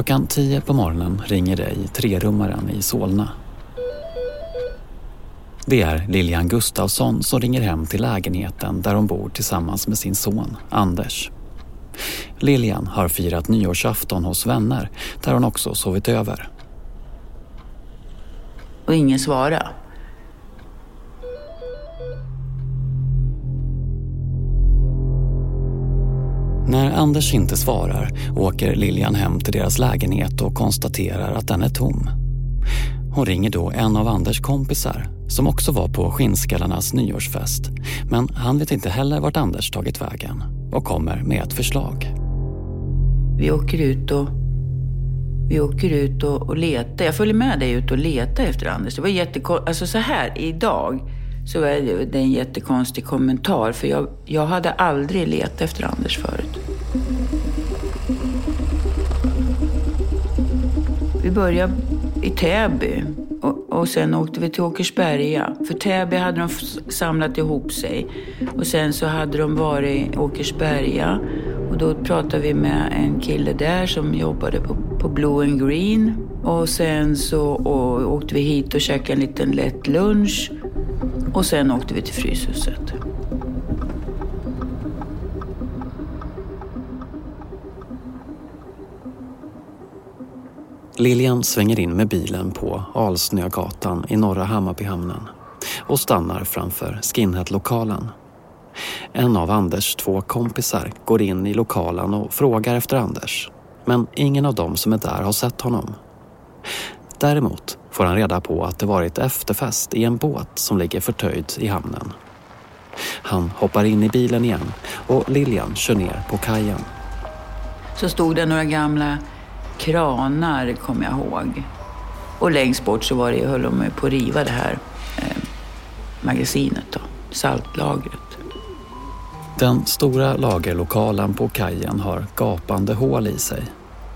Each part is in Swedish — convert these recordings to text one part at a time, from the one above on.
Klockan tio på morgonen ringer det i trerummaren i Solna. Det är Lilian Gustafsson som ringer hem till lägenheten där hon bor tillsammans med sin son Anders. Lilian har firat nyårsafton hos vänner där hon också sovit över. Och ingen svarade. När Anders inte svarar åker Lilian hem till deras lägenhet och konstaterar att den är tom. Hon ringer då en av Anders kompisar som också var på Skinnskallarnas nyårsfest. Men han vet inte heller vart Anders tagit vägen och kommer med ett förslag. Vi åker ut och vi åker ut och, och letar. Jag följer med dig ut och letar efter Anders. Det var jättekonstigt. Alltså så här idag så är det en jättekonstig kommentar. För jag, jag hade aldrig letat efter Anders förut. Vi började i Täby och, och sen åkte vi till Åkersberga. För Täby hade de samlat ihop sig. Och sen så hade de varit i Åkersberga. Och då pratade vi med en kille där som jobbade på, på Blue and Green. Och sen så och, åkte vi hit och käkade en liten lätt lunch. Och sen åkte vi till Fryshuset. Lilian svänger in med bilen på Alsnögatan i norra Hammarbyhamnen och stannar framför Skinhead-lokalen. En av Anders två kompisar går in i lokalen och frågar efter Anders. Men ingen av dem som är där har sett honom. Däremot får han reda på att det varit efterfest i en båt som ligger förtöjd i hamnen. Han hoppar in i bilen igen och Lilian kör ner på kajen. Så stod det några gamla kranar, kommer jag ihåg. Och längst bort så var det, höll de på att riva det här eh, magasinet, då, saltlagret. Den stora lagerlokalen på kajen har gapande hål i sig.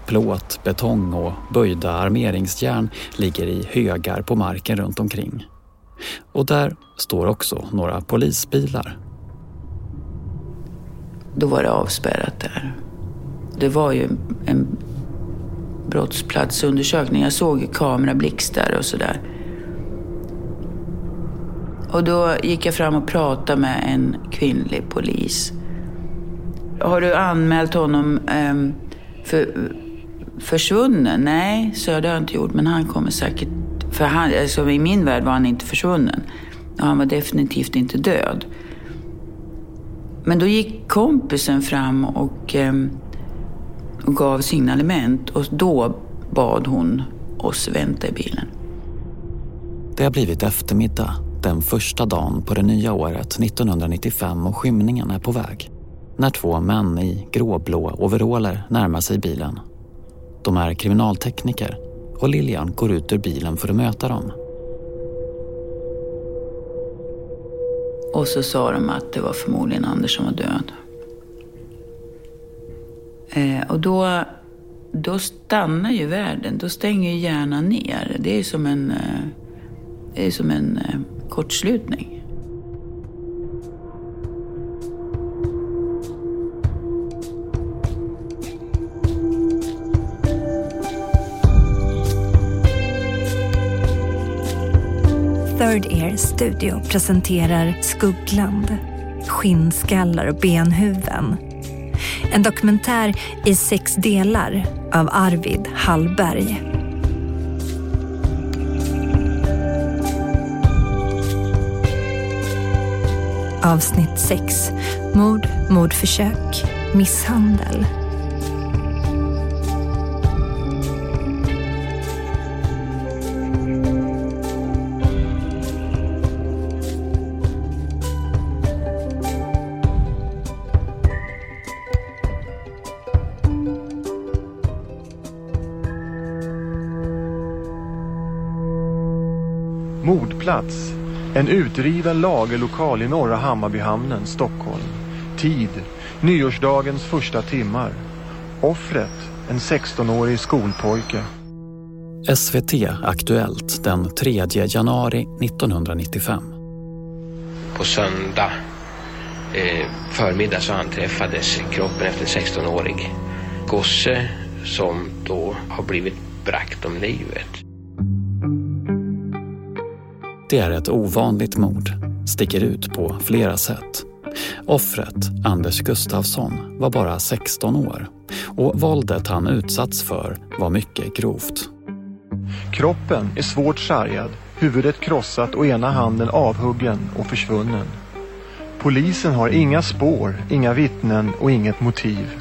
Plåt, betong och böjda armeringsjärn ligger i högar på marken runt omkring. Och där står också några polisbilar. Då var det avspärrat där. Det var ju en brottsplatsundersökning. Jag såg kamerablixtar och sådär. Och då gick jag fram och pratade med en kvinnlig polis. Har du anmält honom eh, för försvunnen? Nej, så det har jag inte gjort. Men han kommer säkert... För han, alltså, i min värld var han inte försvunnen. Och han var definitivt inte död. Men då gick kompisen fram och eh, och gav signalement och då bad hon oss vänta i bilen. Det har blivit eftermiddag den första dagen på det nya året 1995 och skymningen är på väg. När två män i gråblå overaller närmar sig bilen. De är kriminaltekniker och Lilian går ut ur bilen för att möta dem. Och så sa de att det var förmodligen Anders som var död. Eh, och då, då stannar ju världen, då stänger ju hjärnan ner. Det är som en, eh, det är som en eh, kortslutning. Bird Air Studio presenterar Skuggland, Skinnskallar och Benhuven. en dokumentär i sex delar av Arvid Hallberg. Avsnitt 6. Mord, mordförsök, misshandel. En utriven lagerlokal i norra Hammarbyhamnen, Stockholm. Tid. Nyårsdagens första timmar. Offret. En 16-årig skolpojke. SVT Aktuellt den 3 januari 1995. På söndag eh, förmiddag så anträffades kroppen efter en 16-årig gosse som då har blivit bragt om livet. Det är ett ovanligt mord, sticker ut på flera sätt. Offret, Anders Gustafsson, var bara 16 år och våldet han utsatts för var mycket grovt. Kroppen är svårt sargad, huvudet krossat och ena handen avhuggen och försvunnen. Polisen har inga spår, inga vittnen och inget motiv.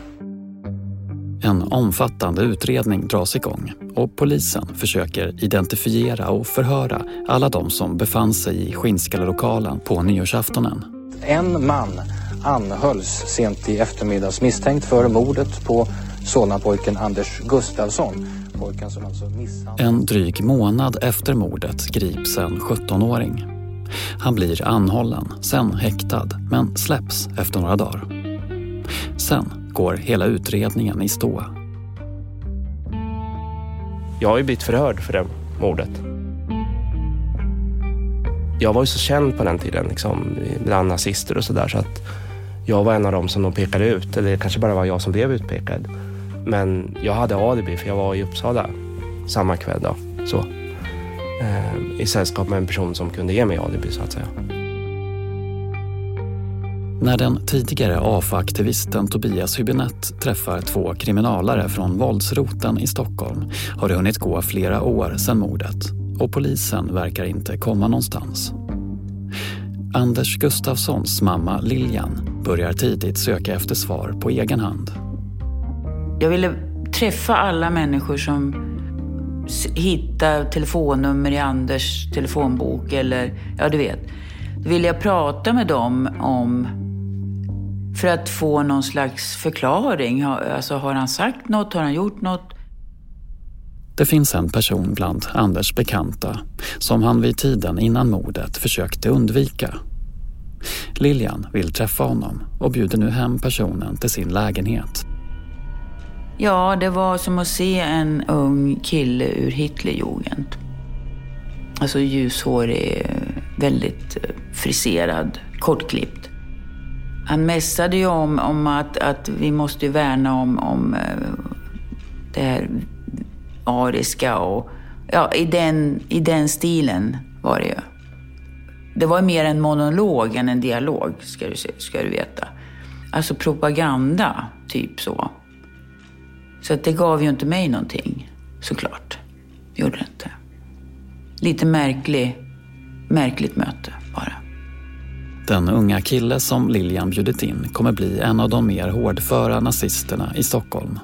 En omfattande utredning dras igång och polisen försöker identifiera och förhöra alla de som befann sig i Skinnskallelokalen på nyårsaftonen. En man anhölls sent i eftermiddags misstänkt för mordet på Solnapojken Anders Gustafsson. Pojken som alltså misshandlade... En dryg månad efter mordet grips en 17-åring. Han blir anhållen, sen häktad, men släpps efter några dagar. Sen går hela utredningen i stå. Jag har ju blivit förhörd för det mordet. Jag var ju så känd på den tiden liksom, bland nazister och sådär så att jag var en av dem som de pekade ut. Eller det kanske bara var jag som blev utpekad. Men jag hade alibi för jag var i Uppsala samma kväll. Då, så. Eh, I sällskap med en person som kunde ge mig alibi så att säga. När den tidigare AFA-aktivisten Tobias Hübinette träffar två kriminalare från våldsroten i Stockholm har det hunnit gå flera år sedan mordet och polisen verkar inte komma någonstans. Anders Gustafssons mamma Lilian börjar tidigt söka efter svar på egen hand. Jag ville träffa alla människor som hittar telefonnummer i Anders telefonbok eller, ja du vet. Då ville jag prata med dem om för att få någon slags förklaring. Alltså, har han sagt något? Har han gjort något? Det finns en person bland Anders bekanta som han vid tiden innan mordet försökte undvika. Lilian vill träffa honom och bjuder nu hem personen till sin lägenhet. Ja, det var som att se en ung kille ur Hitlerjugend. Alltså ljushårig, väldigt friserad, kortklippt. Han mässade ju om, om att, att vi måste värna om, om eh, det här ariska och ja, i den, i den stilen var det ju. Det var mer en monolog än en dialog, ska du, ska du veta. Alltså propaganda, typ så. Så att det gav ju inte mig någonting, såklart. Gjorde det inte. Lite märklig, märkligt möte bara. Den unga kille som Lilian bjudit in kommer bli en av de mer hårdföra nazisterna i Stockholm.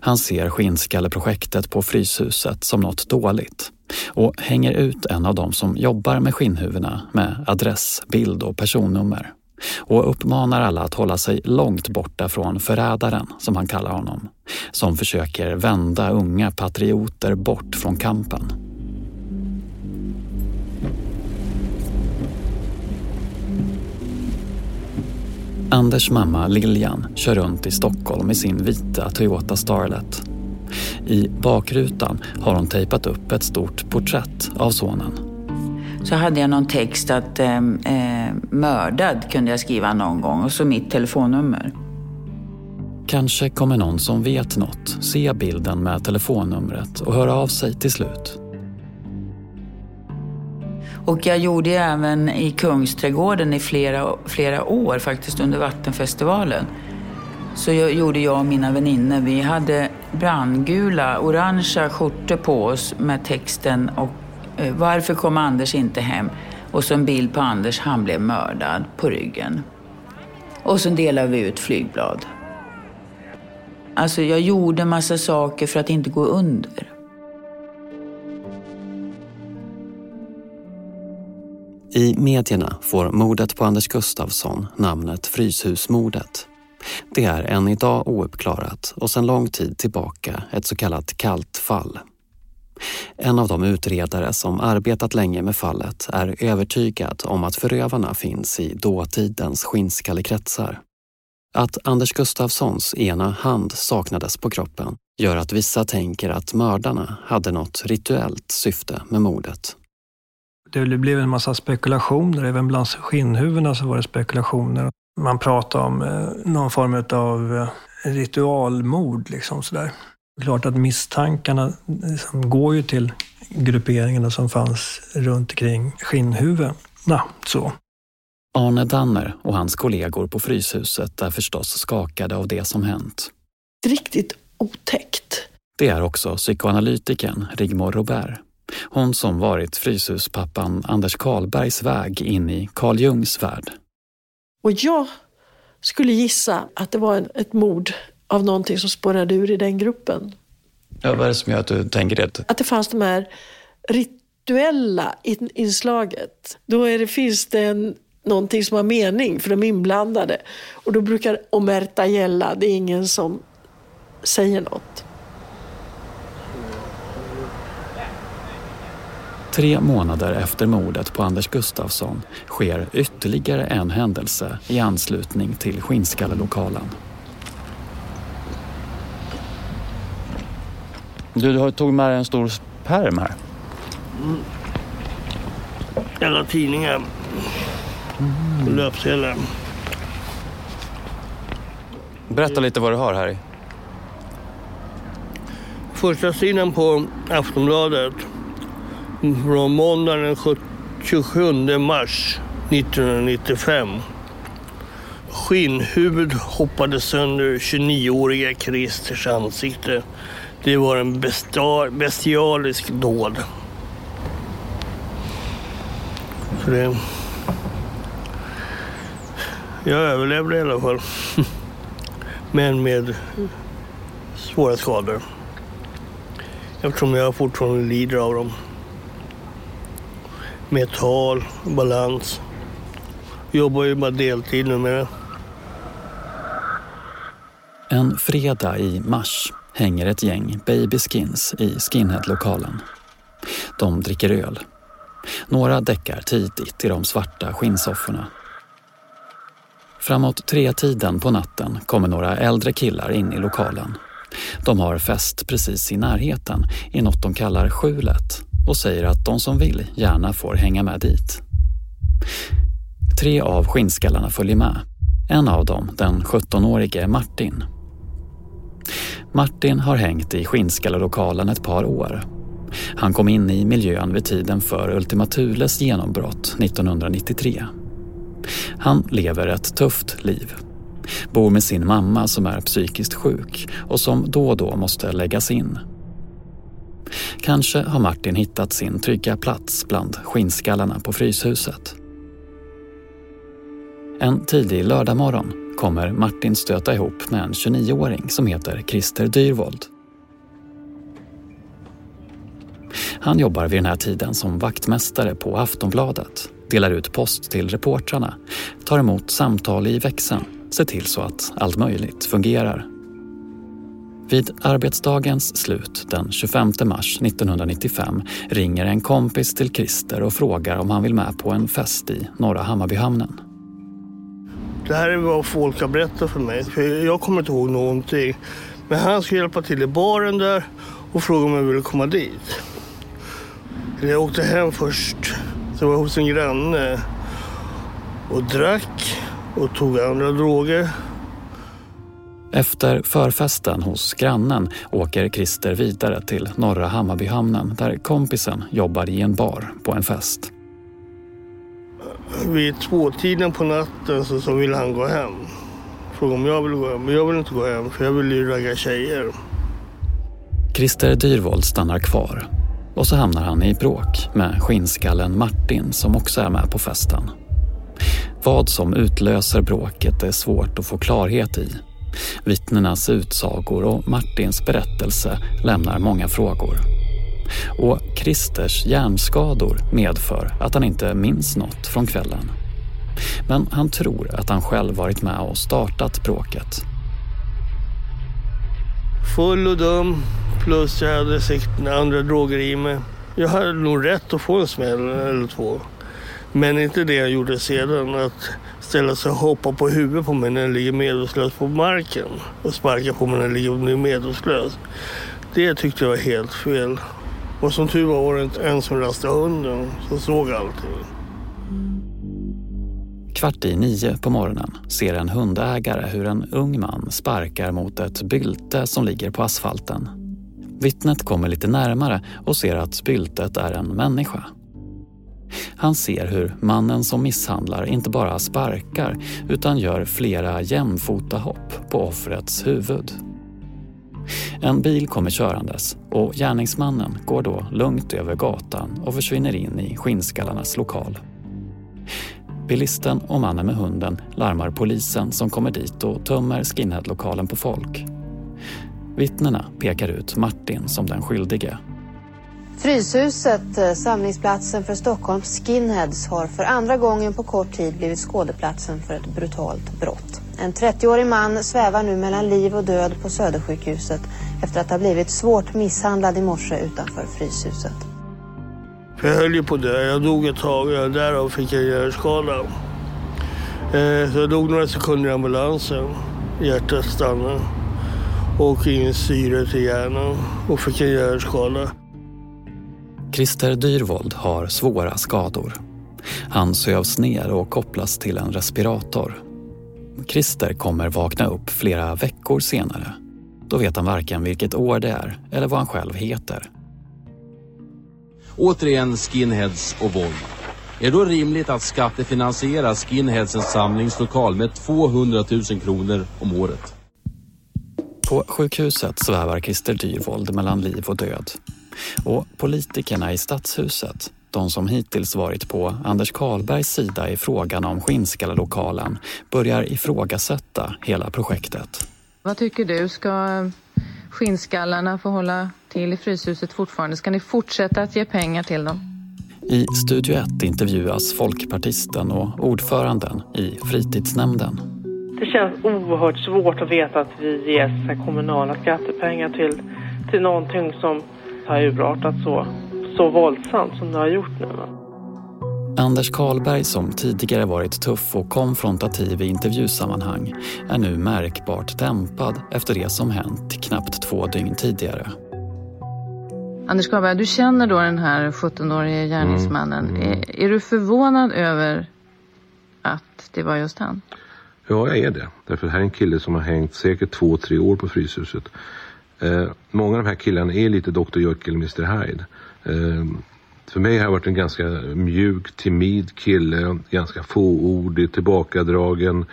Han ser skinnskalleprojektet på Fryshuset som något dåligt och hänger ut en av dem som jobbar med skinnhuvudena med adress, bild och personnummer och uppmanar alla att hålla sig långt borta från förrädaren, som han kallar honom, som försöker vända unga patrioter bort från kampen. Anders mamma Lilian kör runt i Stockholm i sin vita Toyota Starlet. I bakrutan har hon tejpat upp ett stort porträtt av sonen. Så hade jag någon text att eh, eh, mördad kunde jag skriva någon gång och så mitt telefonnummer. Kanske kommer någon som vet något se bilden med telefonnumret och höra av sig till slut. Och jag gjorde även i Kungsträdgården i flera, flera år faktiskt under Vattenfestivalen. Så jag, gjorde jag och mina vänner. Vi hade brandgula, orangea skjortor på oss med texten och eh, Varför kom Anders inte hem? Och så en bild på Anders, han blev mördad på ryggen. Och så delade vi ut flygblad. Alltså jag gjorde massa saker för att inte gå under. I medierna får mordet på Anders Gustafsson namnet Fryshusmordet. Det är än idag ouppklarat och sedan lång tid tillbaka ett så kallat kallt fall. En av de utredare som arbetat länge med fallet är övertygad om att förövarna finns i dåtidens skinnskallekretsar. Att Anders Gustafssons ena hand saknades på kroppen gör att vissa tänker att mördarna hade något rituellt syfte med mordet. Det blev en massa spekulationer, även bland skinnhuvudena så var det spekulationer. Man pratade om eh, någon form av eh, ritualmord liksom sådär. Klart att misstankarna liksom går ju till grupperingarna som fanns runt omkring skinnhuvudena. Så. Arne Danner och hans kollegor på Fryshuset är förstås skakade av det som hänt. Riktigt otäckt. Det är också psykoanalytikern Rigmor Robert. Hon som varit Fryshuspappan Anders Karlbergs väg in i Carl Jungs värld. Och jag skulle gissa att det var ett mord av någonting som spårade ur i den gruppen. Ja, vad är det som gör att du tänker det? Att det fanns de här rituella inslaget. Då är det, finns det en, någonting som har mening för de inblandade. Och då brukar omerta gälla, det är ingen som säger något. Tre månader efter mordet på Anders Gustafsson sker ytterligare en händelse i anslutning till Skinnskallalokalen. Du, du tog med dig en stor pärm här. Mm. Alla tidningar. Mm. Löpsedlar. Berätta lite vad du har här i. Första sidan på Aftonbladet från måndagen den 27 mars 1995. Skinnhuvud hoppade sönder 29-åriga Christers ansikte. Det var en bestialisk dåd. Så det... Jag överlevde i alla fall. Men med svåra skador. Eftersom jag fortfarande lider av dem med tal, balans. Jobbar ju bara deltid numera. En fredag i mars hänger ett gäng babyskins i skinheadlokalen. De dricker öl. Några däckar tidigt i de svarta skinnsofforna. Framåt tre-tiden på natten kommer några äldre killar in i lokalen. De har fest precis i närheten i något de kallar skjulet och säger att de som vill gärna får hänga med dit. Tre av skinnskallarna följer med. En av dem, den 17-årige Martin. Martin har hängt i skinnskallelokalen ett par år. Han kom in i miljön vid tiden för Ultima Thules genombrott 1993. Han lever ett tufft liv. Bor med sin mamma som är psykiskt sjuk och som då och då måste läggas in. Kanske har Martin hittat sin trygga plats bland skinnskallarna på Fryshuset. En tidig lördagmorgon kommer Martin stöta ihop med en 29-åring som heter Christer Dyrvold. Han jobbar vid den här tiden som vaktmästare på Aftonbladet, delar ut post till reportrarna, tar emot samtal i växeln, ser till så att allt möjligt fungerar vid arbetsdagens slut den 25 mars 1995 ringer en kompis till Christer och frågar om han vill med på en fest i Norra Hammarbyhamnen. Det här är vad folk har berättat för mig. För jag kommer inte ihåg någonting. Men han skulle hjälpa till i baren där och fråga om jag ville komma dit. Jag åkte hem först. Så jag hos en granne och drack och tog andra droger. Efter förfesten hos grannen åker Christer vidare till Norra Hammarbyhamnen där kompisen jobbar i en bar på en fest. Vid tvåtiden på natten så, så vill han gå hem. Frågade om jag vill gå hem, men jag vill inte gå hem för jag vill ju ragga tjejer. Christer Dyrvold stannar kvar och så hamnar han i bråk med skinnskallen Martin som också är med på festen. Vad som utlöser bråket är svårt att få klarhet i Vittnenas utsagor och Martins berättelse lämnar många frågor. Och Christers hjärnskador medför att han inte minns något från kvällen. Men han tror att han själv varit med och startat bråket. Full och dum, plus jag hade säkert andra droger i mig. Jag hade nog rätt att få en smäll eller två. Men inte det jag gjorde sedan, att ställa sig och hoppa på huvudet på mig när jag ligger medvetslös på marken och sparka på mig när jag ligger medvetslös. Det tyckte jag var helt fel. Och som tur var var det inte en som rastade hunden som såg allting. Kvart i nio på morgonen ser en hundägare hur en ung man sparkar mot ett bylte som ligger på asfalten. Vittnet kommer lite närmare och ser att byltet är en människa. Han ser hur mannen som misshandlar inte bara sparkar utan gör flera jämfota hopp på offrets huvud. En bil kommer körandes och gärningsmannen går då lugnt över gatan och försvinner in i skinnskallarnas lokal. Bilisten och mannen med hunden larmar polisen som kommer dit och tömmer skinheadlokalen på folk. Vittnena pekar ut Martin som den skyldige. Fryshuset, eh, samlingsplatsen för Stockholms skinheads, har för andra gången på kort tid blivit skådeplatsen för ett brutalt brott. En 30-årig man svävar nu mellan liv och död på Södersjukhuset efter att ha blivit svårt misshandlad i morse utanför Fryshuset. Jag höll ju på att dö. Jag dog ett tag. och Därav fick jag hjärnskada. Eh, så jag dog några sekunder i ambulansen. Hjärtat stannade. Och in syre till hjärnan och fick en hjärnskada. Christer Dyrvold har svåra skador. Han sövs ner och kopplas till en respirator. Christer kommer vakna upp flera veckor senare. Då vet han varken vilket år det är eller vad han själv heter. Återigen skinheads och våld. Är det då rimligt att skattefinansiera skinheadsens samlingslokal med 200 000 kronor om året? På sjukhuset svävar Christer Dyrvold mellan liv och död. Och politikerna i stadshuset, de som hittills varit på Anders Karlbergs sida i frågan om Skinnskallalokalen, börjar ifrågasätta hela projektet. Vad tycker du? Ska skinnskallarna få hålla till i Fryshuset fortfarande? Ska ni fortsätta att ge pengar till dem? I Studio 1 intervjuas folkpartisten och ordföranden i fritidsnämnden. Det känns oerhört svårt att veta att vi ger kommunala skattepengar till, till någonting som har urartat så, så våldsamt som det har gjort nu. Anders Karlberg som tidigare varit tuff och konfrontativ i intervjusammanhang är nu märkbart dämpad efter det som hänt knappt två dygn tidigare. Anders Karlberg, du känner då den här 17-årige gärningsmannen. Mm. Är, är, du förvånad över att det var just han? Ja, jag är det. Därför det här är en kille som har hängt säkert två, tre år på Fryshuset. Eh, många av de här killarna är lite Dr. Jekyll och Mr. Hyde. Eh, för mig har jag varit en ganska mjuk, timid kille, ganska fåordig, tillbakadragen.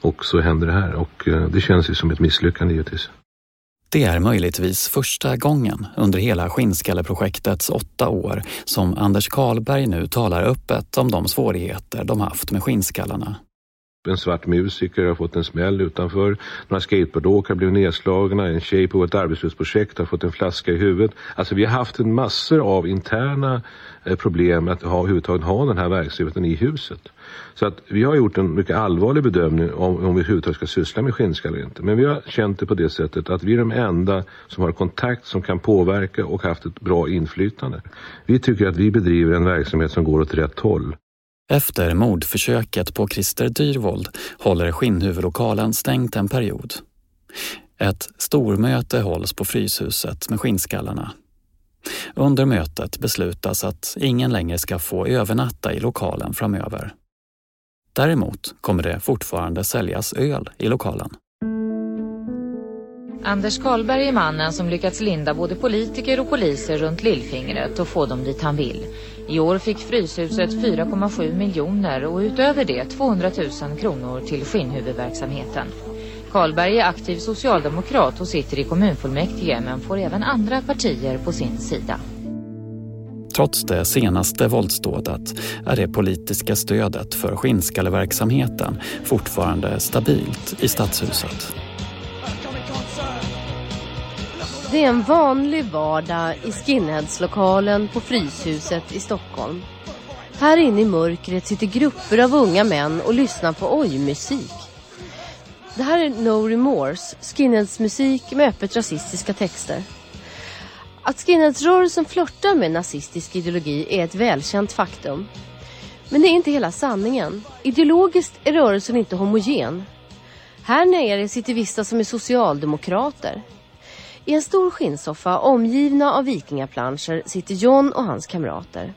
Och så händer det här och eh, det känns ju som ett misslyckande givetvis. Det är möjligtvis första gången under hela Skinnskalleprojektets åtta år som Anders Karlberg nu talar öppet om de svårigheter de haft med skinnskallarna. En svart musiker har fått en smäll utanför. Några skateboardåkare blev nedslagna. En tjej på ett arbetslivsprojekt har fått en flaska i huvudet. Alltså vi har haft en massor av interna eh, problem att ha, överhuvudtaget ha den här verksamheten i huset. Så att vi har gjort en mycket allvarlig bedömning om, om vi överhuvudtaget ska syssla med skinnskall eller inte. Men vi har känt det på det sättet att vi är de enda som har kontakt, som kan påverka och haft ett bra inflytande. Vi tycker att vi bedriver en verksamhet som går åt rätt håll. Efter mordförsöket på Christer Dyrvold håller skinnhuvudlokalen stängt en period. Ett stormöte hålls på Fryshuset med skinnskallarna. Under mötet beslutas att ingen längre ska få övernatta i lokalen framöver. Däremot kommer det fortfarande säljas öl i lokalen. Anders Karlberg är mannen som lyckats linda både politiker och poliser runt lillfingret och få dem dit han vill. I år fick Fryshuset 4,7 miljoner och utöver det 200 000 kronor till skinnhuvudverksamheten. Karlberg är aktiv socialdemokrat och sitter i kommunfullmäktige men får även andra partier på sin sida. Trots det senaste våldsdådet är det politiska stödet för skinnskalleverksamheten fortfarande stabilt i stadshuset. Det är en vanlig vardag i Skinheadslokalen på Fryshuset i Stockholm. Här inne i mörkret sitter grupper av unga män och lyssnar på oj-musik. Det här är No Remorse, skinheadsmusik med öppet rasistiska texter. Att skinheadsrörelsen flörtar med nazistisk ideologi är ett välkänt faktum. Men det är inte hela sanningen. Ideologiskt är rörelsen inte homogen. Här nere sitter vissa som är socialdemokrater. I en stor skinnsoffa omgivna av vikingaplanscher sitter John och hans kamrater.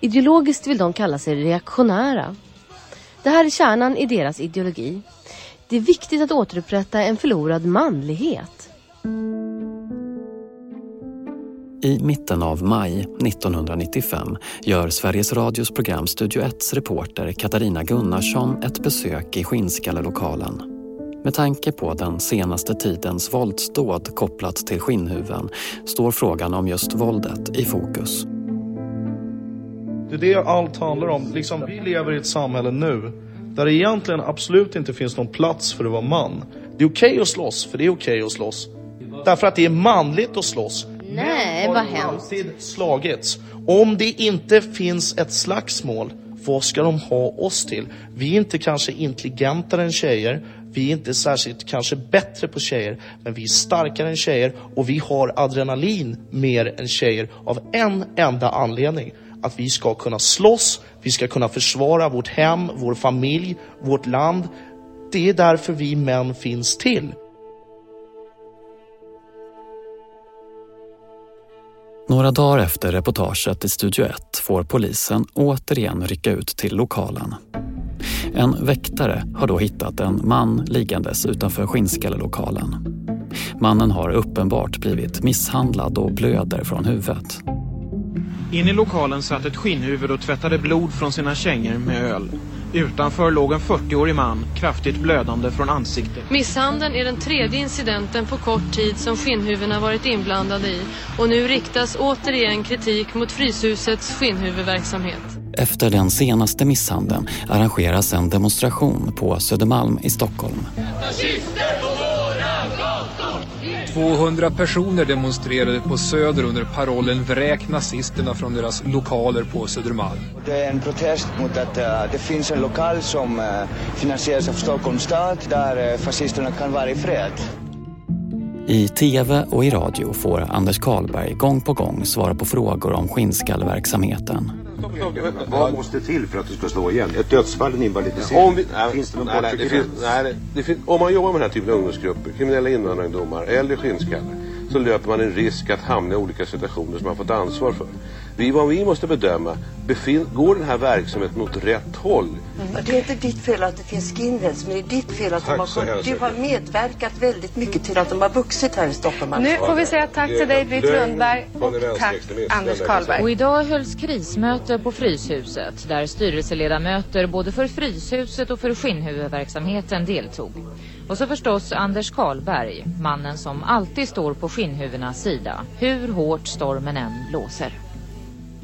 Ideologiskt vill de kalla sig reaktionära. Det här är kärnan i deras ideologi. Det är viktigt att återupprätta en förlorad manlighet. I mitten av maj 1995 gör Sveriges Radios program Studio 1s reporter Katarina Gunnarsson ett besök i skinnskallelokalen. Med tanke på den senaste tidens våldsdåd kopplat till skinnhuven står frågan om just våldet i fokus. Det är det allt handlar om. Liksom, vi lever i ett samhälle nu där det egentligen absolut inte finns någon plats för att vara man. Det är okej okay att slåss, för det är okej okay att slåss. Därför att det är manligt att slåss. Nej, vad hemskt. alltid slagits. Om det inte finns ett slagsmål, vad ska de ha oss till? Vi är inte kanske intelligentare än tjejer. Vi är inte särskilt kanske bättre på tjejer, men vi är starkare än tjejer och vi har adrenalin mer än tjejer av en enda anledning. Att vi ska kunna slåss, vi ska kunna försvara vårt hem, vår familj, vårt land. Det är därför vi män finns till. Några dagar efter reportaget i Studio 1 får polisen återigen rycka ut till lokalen. En väktare har då hittat en man liggandes utanför Skinnskalelokalen. Mannen har uppenbart blivit misshandlad och blöder från huvudet. In i lokalen satt ett skinnhuvud och tvättade blod från sina kängor med öl. Utanför låg en 40-årig man, kraftigt blödande från ansiktet. Misshandeln är den tredje incidenten på kort tid som skinnhuvudena varit inblandade i. Och nu riktas återigen kritik mot Fryshusets skinnhuvudverksamhet. Efter den senaste misshandeln arrangeras en demonstration på Södermalm i Stockholm. 200 personer demonstrerade på Söder under parollen Vräk nazisterna från deras lokaler på Södermalm. Det är en protest mot att uh, det finns en lokal som uh, finansieras av Stockholms stad där uh, fascisterna kan vara i fred. I tv och i radio får Anders Karlberg gång på gång svara på frågor om skinnskallverksamheten. Vad måste till för att du ska slå igen? Ett dödsfall, en invalidisering? Om vi, nej, finns det någon nej, det finns, nej, det finns, Om man jobbar med den här typen av ungdomsgrupper, kriminella invandrarungdomar eller skinnskallar, så löper man en risk att hamna i olika situationer som man fått ansvar för. Vi, vad vi måste bedöma, befin, går den här verksamheten åt rätt håll? Mm. Det är inte ditt fel att det finns skinheads, men det är ditt fel att tack de har, du har medverkat väldigt mycket till att de har vuxit här i Stockholm. Nu får vi säga tack till dig Britt Lundberg och tack Anders Karlberg. Och idag hölls krismöte på Fryshuset där styrelseledamöter både för Fryshuset och för skinnhuvudverksamheten deltog. Och så förstås Anders Karlberg, mannen som alltid står på skinnhuvudenas sida, hur hårt stormen än blåser.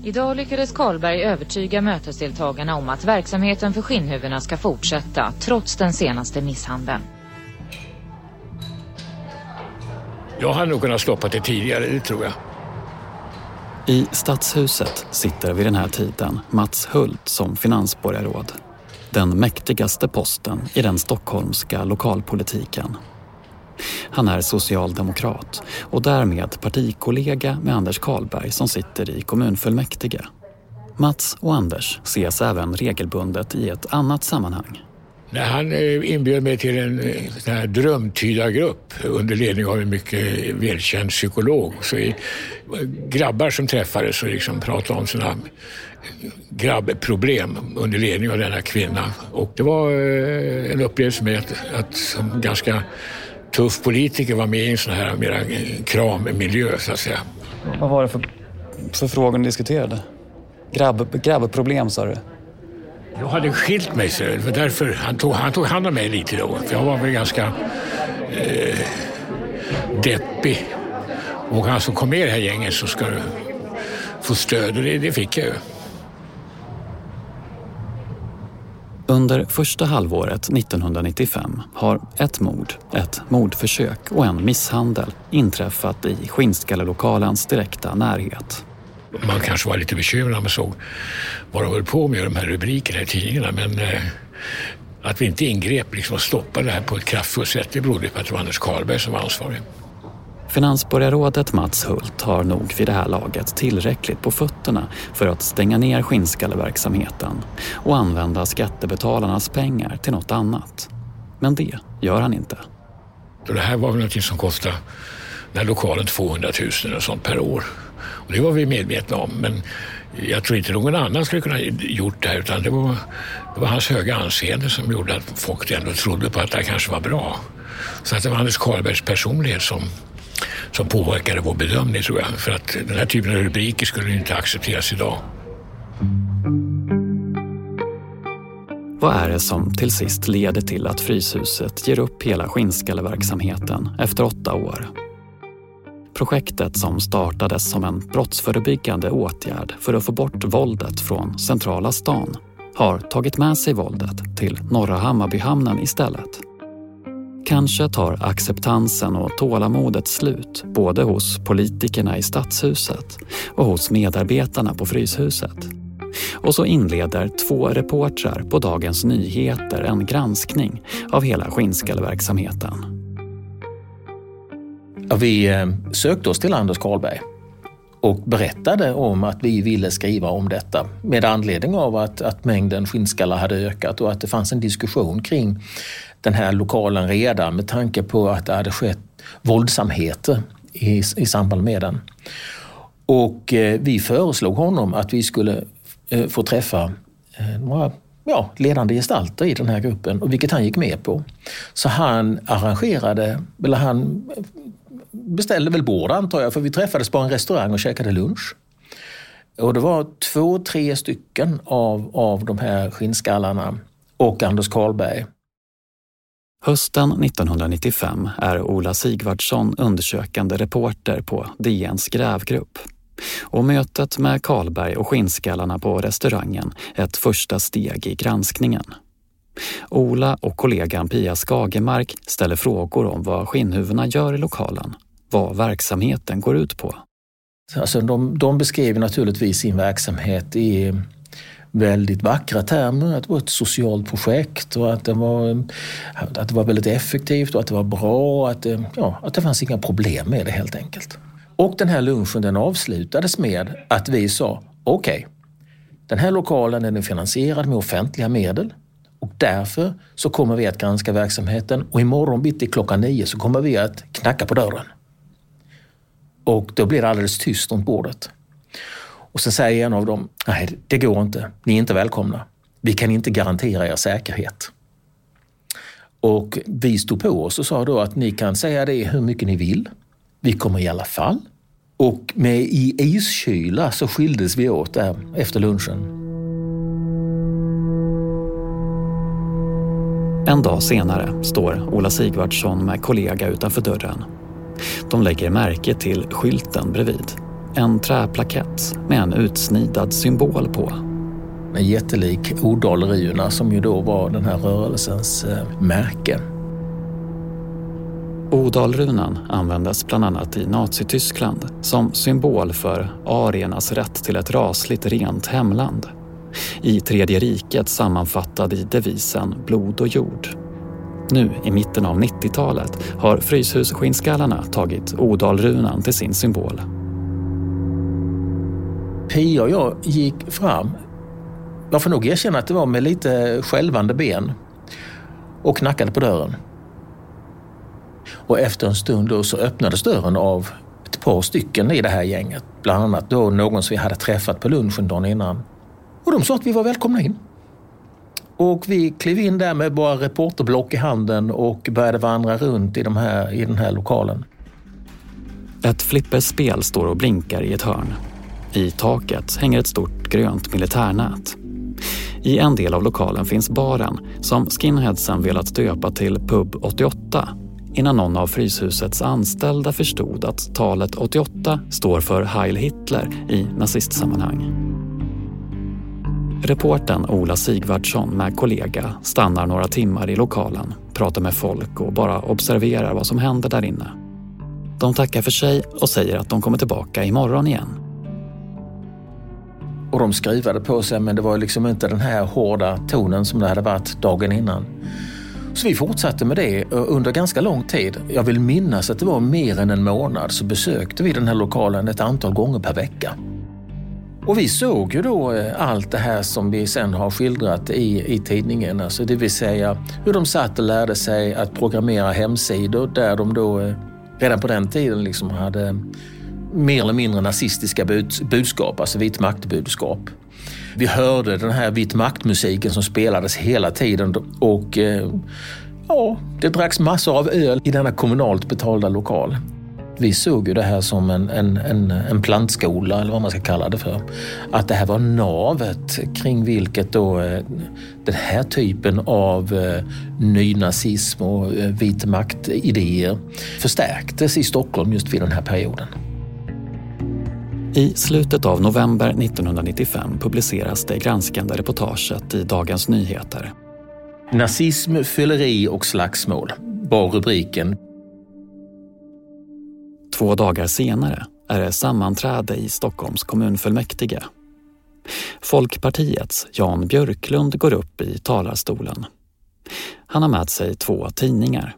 Idag lyckades Karlberg övertyga mötesdeltagarna om att verksamheten för skinnhuvudena ska fortsätta trots den senaste misshandeln. Jag hade nog kunnat stoppa det tidigare, det tror jag. I Stadshuset sitter vid den här tiden Mats Hult som finansborgarråd. Den mäktigaste posten i den stockholmska lokalpolitiken. Han är socialdemokrat och därmed partikollega med Anders Karlberg som sitter i kommunfullmäktige. Mats och Anders ses även regelbundet i ett annat sammanhang. När han eh, inbjöd mig till en eh, sån här drömtydargrupp under ledning av en mycket välkänd psykolog. Så grabbar som träffades och liksom pratade om sina grabbproblem under ledning av denna kvinna. Och det var eh, en upplevelse med att, att som ganska tuff politiker var med i en sån här mera krammiljö så att säga. Vad var det för, för frågor ni diskuterade? Grabb, grabbproblem sa du? Jag hade skilt mig så det därför han tog, han tog hand om mig lite då. För jag var väl ganska eh, deppig. Och han som kom med i det här gänget så ska du få stöd och det, det fick jag ju. Under första halvåret 1995 har ett mord, ett mordförsök och en misshandel inträffat i skinnskallelokalens direkta närhet. Man kanske var lite bekymrad när man såg vad de höll på med, de här rubrikerna i tidningarna. Men eh, att vi inte ingrep liksom, och stoppade det här på ett kraftfullt sätt, det berodde på att det var Anders Karlberg som var ansvarig. Finansborgarrådet Mats Hult har nog vid det här laget tillräckligt på fötterna för att stänga ner skinnskalleverksamheten och använda skattebetalarnas pengar till något annat. Men det gör han inte. Det här var väl någonting som kostade den här lokalen 200 000 eller sånt per år. Och det var vi medvetna om, men jag tror inte någon annan skulle kunna gjort det här utan det var, det var hans höga anseende som gjorde att folk ändå trodde på att det här kanske var bra. Så att det var Anders Carlbergs personlighet som som påverkade vår bedömning tror jag. För att den här typen av rubriker skulle inte accepteras idag. Vad är det som till sist leder till att Fryshuset ger upp hela skinnskalleverksamheten efter åtta år? Projektet som startades som en brottsförebyggande åtgärd för att få bort våldet från centrala stan har tagit med sig våldet till Norra Hammarbyhamnen istället. Kanske tar acceptansen och tålamodet slut både hos politikerna i Stadshuset och hos medarbetarna på Fryshuset. Och så inleder två reportrar på Dagens Nyheter en granskning av hela skinnskalleverksamheten. Vi eh, sökte oss till Anders Karlberg och berättade om att vi ville skriva om detta med anledning av att, att mängden skinnskallar hade ökat och att det fanns en diskussion kring den här lokalen redan med tanke på att det hade skett våldsamheter i, i samband med den. Och eh, vi föreslog honom att vi skulle eh, få träffa eh, några ja, ledande gestalter i den här gruppen, och vilket han gick med på. Så han arrangerade, eller han eh, beställde väl bord antar jag, för vi träffades på en restaurang och käkade lunch. Och det var två, tre stycken av, av de här skinnskallarna och Anders Karlberg. Hösten 1995 är Ola Sigvardsson undersökande reporter på DNs grävgrupp. Och mötet med Karlberg och skinnskallarna på restaurangen ett första steg i granskningen. Ola och kollegan Pia Skagemark ställer frågor om vad skinnhuvudena gör i lokalen, vad verksamheten går ut på. Alltså de, de beskriver naturligtvis sin verksamhet i väldigt vackra termer, att det var ett socialt projekt och att det var, att det var väldigt effektivt och att det var bra. Att det, ja, att det fanns inga problem med det helt enkelt. Och den här lunchen den avslutades med att vi sa okej, okay, den här lokalen är finansierad med offentliga medel och därför så kommer vi att granska verksamheten och imorgon bitti klockan nio så kommer vi att knacka på dörren. Och då blir det alldeles tyst runt bordet. Och så säger en av dem, nej det går inte, ni är inte välkomna. Vi kan inte garantera er säkerhet. Och vi stod på oss och sa då att ni kan säga det hur mycket ni vill. Vi kommer i alla fall. Och med i iskyla så skildes vi åt där efter lunchen. En dag senare står Ola Sigvardsson med kollega utanför dörren. De lägger märke till skylten bredvid en träplakett med en utsnidad symbol på. En jättelik Odalryuna som ju då var den här rörelsens eh, märke. Odalrunan användes bland annat i Nazityskland som symbol för ariernas rätt till ett rasligt rent hemland. I Tredje riket sammanfattad i devisen Blod och jord. Nu i mitten av 90-talet har Fryshusskinnsskallarna tagit Odalrunan till sin symbol. Pia och jag gick fram, jag får nog erkänna att det var med lite skälvande ben och knackade på dörren. Och efter en stund då så öppnades dörren av ett par stycken i det här gänget. Bland annat då någon som vi hade träffat på lunchen dagen innan. Och de sa att vi var välkomna in. Och vi klev in där med våra reporterblock i handen och började vandra runt i, de här, i den här lokalen. Ett flipperspel står och blinkar i ett hörn. I taket hänger ett stort grönt militärnät. I en del av lokalen finns baren som skinheadsen velat döpa till Pub 88 innan någon av Fryshusets anställda förstod att talet 88 står för Heil Hitler i nazistsammanhang. Reporten Ola Sigvardsson med kollega stannar några timmar i lokalen, pratar med folk och bara observerar vad som händer där inne. De tackar för sig och säger att de kommer tillbaka imorgon igen. Och de skruvade på sig men det var liksom inte den här hårda tonen som det hade varit dagen innan. Så vi fortsatte med det eh, under ganska lång tid. Jag vill minnas att det var mer än en månad så besökte vi den här lokalen ett antal gånger per vecka. Och vi såg ju då eh, allt det här som vi sen har skildrat i, i tidningen, alltså det vill säga hur de satt och lärde sig att programmera hemsidor där de då eh, redan på den tiden liksom hade mer eller mindre nazistiska budskap, alltså vit maktbudskap. Vi hörde den här vit maktmusiken som spelades hela tiden och eh, ja, det dracks massor av öl i denna kommunalt betalda lokal. Vi såg ju det här som en, en, en, en plantskola eller vad man ska kalla det för. Att det här var navet kring vilket då eh, den här typen av eh, nynazism och eh, vit makt-idéer förstärktes i Stockholm just vid den här perioden. I slutet av november 1995 publiceras det granskande reportaget i Dagens Nyheter. Nazism, fylleri och slagsmål var rubriken. Två dagar senare är det sammanträde i Stockholms kommunfullmäktige. Folkpartiets Jan Björklund går upp i talarstolen. Han har med sig två tidningar.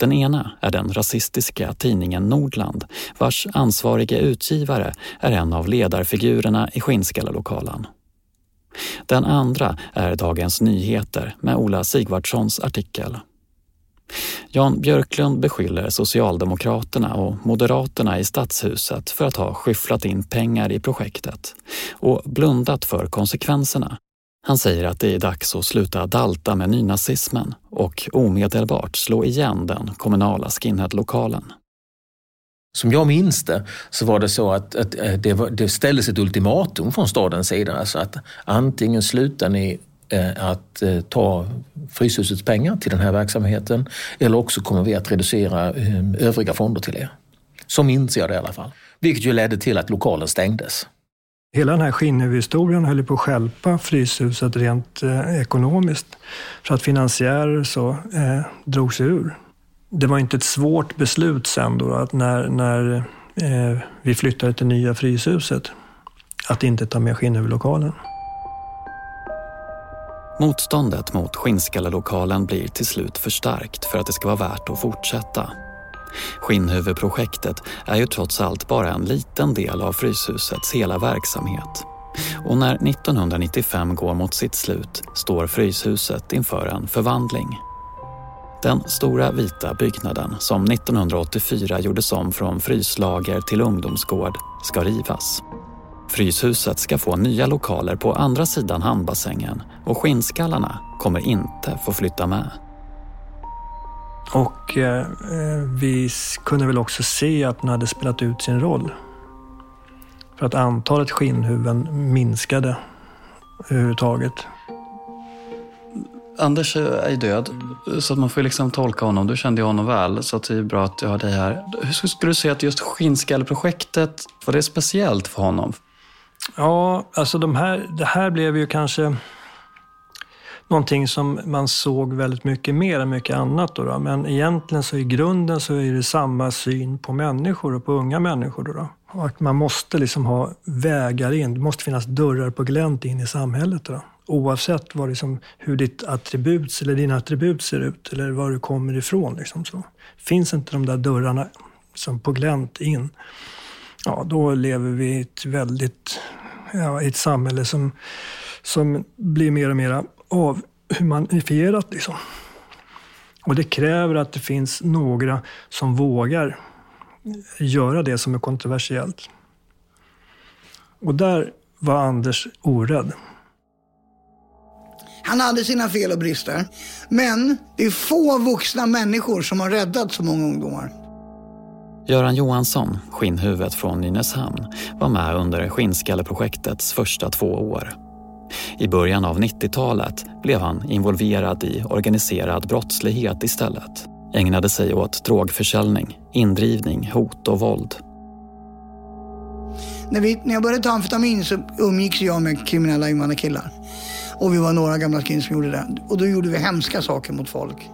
Den ena är den rasistiska tidningen Nordland vars ansvarige utgivare är en av ledarfigurerna i Skinnskallelokalen. Den andra är Dagens Nyheter med Ola Sigvardssons artikel. Jan Björklund beskyller Socialdemokraterna och Moderaterna i Stadshuset för att ha skyfflat in pengar i projektet och blundat för konsekvenserna. Han säger att det är dags att sluta dalta med nynazismen och omedelbart slå igen den kommunala skinheadlokalen. Som jag minns det så var det så att, att eh, det, var, det ställdes ett ultimatum från stadens sida. Alltså att antingen slutar ni eh, att eh, ta Fryshusets pengar till den här verksamheten eller också kommer vi att reducera eh, övriga fonder till er. Så minns jag det i alla fall. Vilket ju ledde till att lokalen stängdes. Hela den här skinnhuvudhistorien höll på att skälpa Fryshuset rent eh, ekonomiskt. För att finansiärer så eh, drog sig ur. Det var inte ett svårt beslut sen då, att när, när eh, vi flyttade till nya Fryshuset, att inte ta med skinnhuvudlokalen. Motståndet mot skinnskallelokalen blir till slut för starkt för att det ska vara värt att fortsätta. Skinnhuvudprojektet är ju trots allt bara en liten del av Fryshusets hela verksamhet. Och när 1995 går mot sitt slut står Fryshuset inför en förvandling. Den stora vita byggnaden som 1984 gjordes om från fryslager till ungdomsgård ska rivas. Fryshuset ska få nya lokaler på andra sidan handbassängen och skinnskallarna kommer inte få flytta med. Och eh, vi kunde väl också se att den hade spelat ut sin roll. För att antalet skinnhuvuden minskade överhuvudtaget. Anders är död, så man får liksom tolka honom. Du kände ju honom väl, så det är bra att jag har dig här. Hur skulle du säga att just skinnskalleprojektet, var det speciellt för honom? Ja, alltså de här, det här blev ju kanske någonting som man såg väldigt mycket mer än mycket annat. Då, då. Men egentligen så i grunden så är det samma syn på människor och på unga människor. Då, då. Och att man måste liksom ha vägar in, det måste finnas dörrar på glänt in i samhället. Då. Oavsett vad liksom, hur ditt attribut, eller dina attribut ser ut eller var du kommer ifrån. Liksom så. Finns inte de där dörrarna som på glänt in, ja, då lever vi i ett väldigt, ja, ett samhälle som, som blir mer och mer avhumanifierat. Liksom. Och det kräver att det finns några som vågar göra det som är kontroversiellt. Och där var Anders orädd. Han hade sina fel och brister. Men det är få vuxna människor som har räddat så många ungdomar. Göran Johansson, skinnhuvudet från Nynäshamn, var med under Skinnskalleprojektets första två år. I början av 90-talet blev han involverad i organiserad brottslighet istället. Ägnade sig åt drogförsäljning, indrivning, hot och våld. När, vi, när jag började ta amfetamin så umgicks jag med kriminella invandrarkillar. Och vi var några gamla skins som gjorde det. Och då gjorde vi hemska saker mot folk.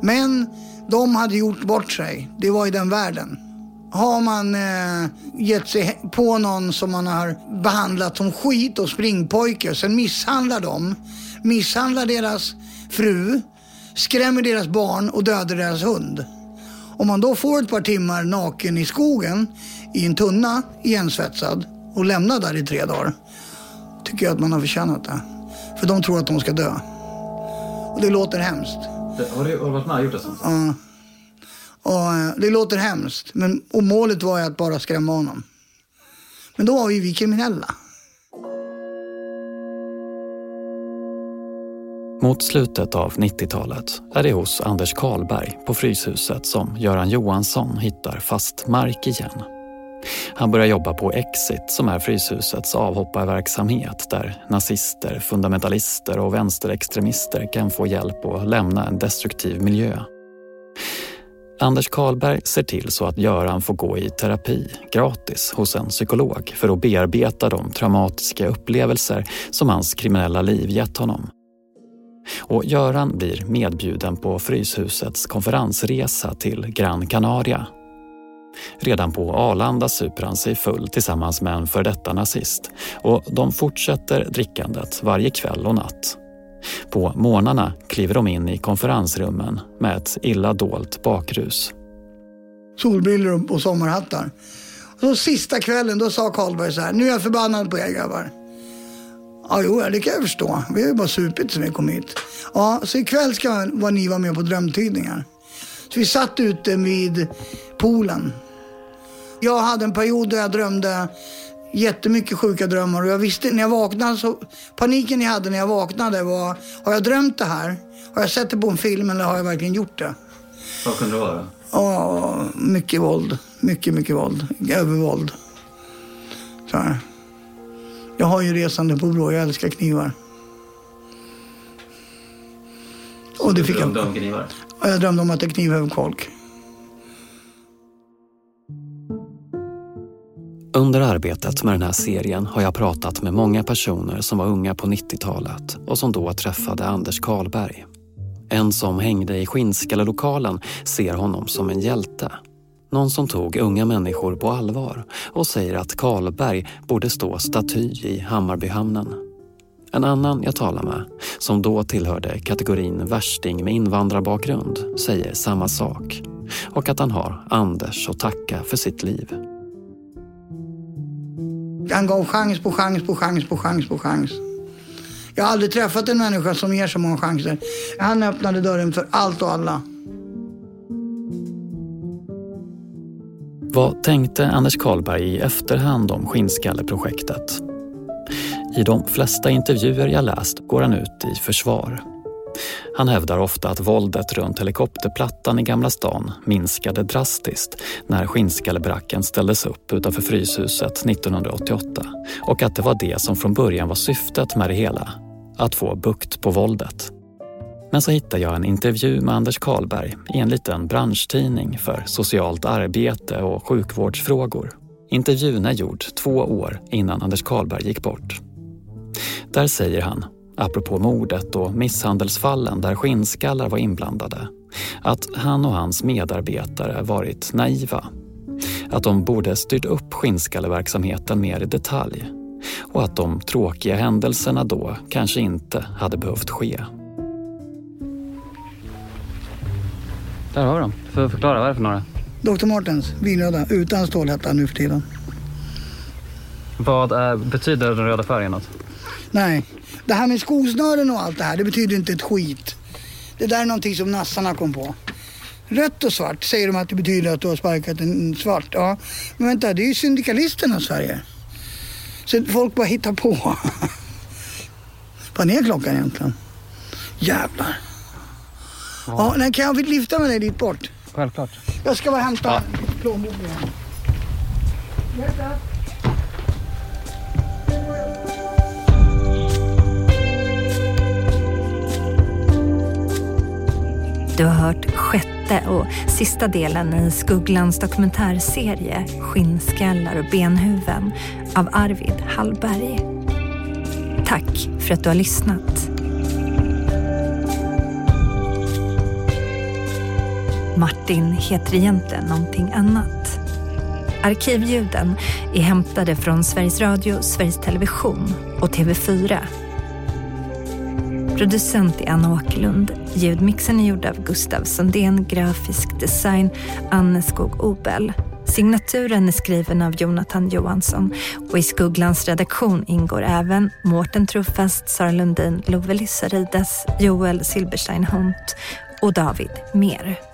Men de hade gjort bort sig. Det var i den världen. Har man eh, gett sig på någon som man har behandlat som skit och springpojke, sen misshandlar dem, misshandlar deras fru, skrämmer deras barn och dödar deras hund. Om man då får ett par timmar naken i skogen i en tunna igensvetsad och lämnar där i tre dagar, tycker jag att man har förtjänat det. För de tror att de ska dö. Och det låter hemskt. Har du, har du varit med och gjort det? Ja. Och eh, det låter hemskt, men, och målet var ju att bara skrämma honom. Men då var ju vi kriminella. Mot slutet av 90-talet är det hos Anders Karlberg på Fryshuset som Göran Johansson hittar fast mark igen. Han börjar jobba på Exit som är Fryshusets avhopparverksamhet där nazister, fundamentalister och vänsterextremister kan få hjälp att lämna en destruktiv miljö. Anders Karlberg ser till så att Göran får gå i terapi gratis hos en psykolog för att bearbeta de traumatiska upplevelser som hans kriminella liv gett honom. Och Göran blir medbjuden på Fryshusets konferensresa till Gran Canaria. Redan på Arlanda super han sig full tillsammans med en för detta nazist och de fortsätter drickandet varje kväll och natt. På morgnarna kliver de in i konferensrummen med ett illa dolt bakrus. Solbrillor och sommarhattar. Och så sista kvällen då sa Karlberg så här, nu är jag förbannad på er grabbar. Ja, jo, det kan jag förstå. Vi har ju bara supit sen vi kom hit. Ja, så ikväll ska ni vara med på drömtydningar. Så vi satt ute vid poolen. Jag hade en period där jag drömde jättemycket sjuka drömmar och jag visste när jag vaknade så paniken jag hade när jag vaknade var har jag drömt det här? Har jag sett det på en film eller har jag verkligen gjort det? Vad kunde det vara? Ja, mycket våld. Mycket, mycket våld. Övervåld. Så här. Jag har ju resande på brå. Jag älskar knivar. Och det du fick drömde jag... om knivar? Ja, jag drömde om att jag knivhögg folk. Under arbetet med den här serien har jag pratat med många personer som var unga på 90-talet och som då träffade Anders Karlberg. En som hängde i Skinnskallelokalen ser honom som en hjälte. Någon som tog unga människor på allvar och säger att Karlberg borde stå staty i Hammarbyhamnen. En annan jag talar med, som då tillhörde kategorin värsting med invandrarbakgrund, säger samma sak och att han har Anders att tacka för sitt liv. Han gav chans på chans på chans på chans på chans. Jag har aldrig träffat en människa som ger så många chanser. Han öppnade dörren för allt och alla. Vad tänkte Anders Karlberg i efterhand om Skinnskalleprojektet? I de flesta intervjuer jag läst går han ut i försvar. Han hävdar ofta att våldet runt helikopterplattan i Gamla stan minskade drastiskt när skinnskallebracken ställdes upp utanför Fryshuset 1988 och att det var det som från början var syftet med det hela, att få bukt på våldet. Men så hittar jag en intervju med Anders Karlberg i en liten branschtidning för socialt arbete och sjukvårdsfrågor. Intervjun är gjord två år innan Anders Karlberg gick bort. Där säger han apropå mordet och misshandelsfallen där skinnskallar var inblandade, att han och hans medarbetare varit naiva. Att de borde styrt upp skinnskalleverksamheten mer i detalj och att de tråkiga händelserna då kanske inte hade behövt ske. Där har vi dem. För förklara, vad är det för några? Dr. Martens, vinröda, utan stålhätta nu för tiden. Vad är, betyder den röda färgen något? Nej, det här med skosnören och allt det här, det betyder inte ett skit. Det där är någonting som nassarna kom på. Rött och svart säger de att det betyder att du har sparkat en svart. Ja, men vänta, det är ju syndikalisterna i Sverige. Så folk bara hittar på. Vad är klockan egentligen? Jävlar. Ja, ja kan jag lyfta med dig dit bort? Självklart. Jag ska bara hämta ja. plånboken. Du har hört sjätte och sista delen i Skugglans dokumentärserie Skinnskallar och benhuven av Arvid Hallberg. Tack för att du har lyssnat. Martin heter egentligen någonting annat. Arkivljuden är hämtade från Sveriges Radio, Sveriges Television och TV4 Producent är Anna Åkerlund. Ljudmixen är gjord av Gustav Sundén, grafisk design Anne Skog Obel. Signaturen är skriven av Jonathan Johansson och i Skugglans redaktion ingår även Mårten Truffast, Sara Lundin, Love Lissarides, Joel Silberstein Hunt och David Mer.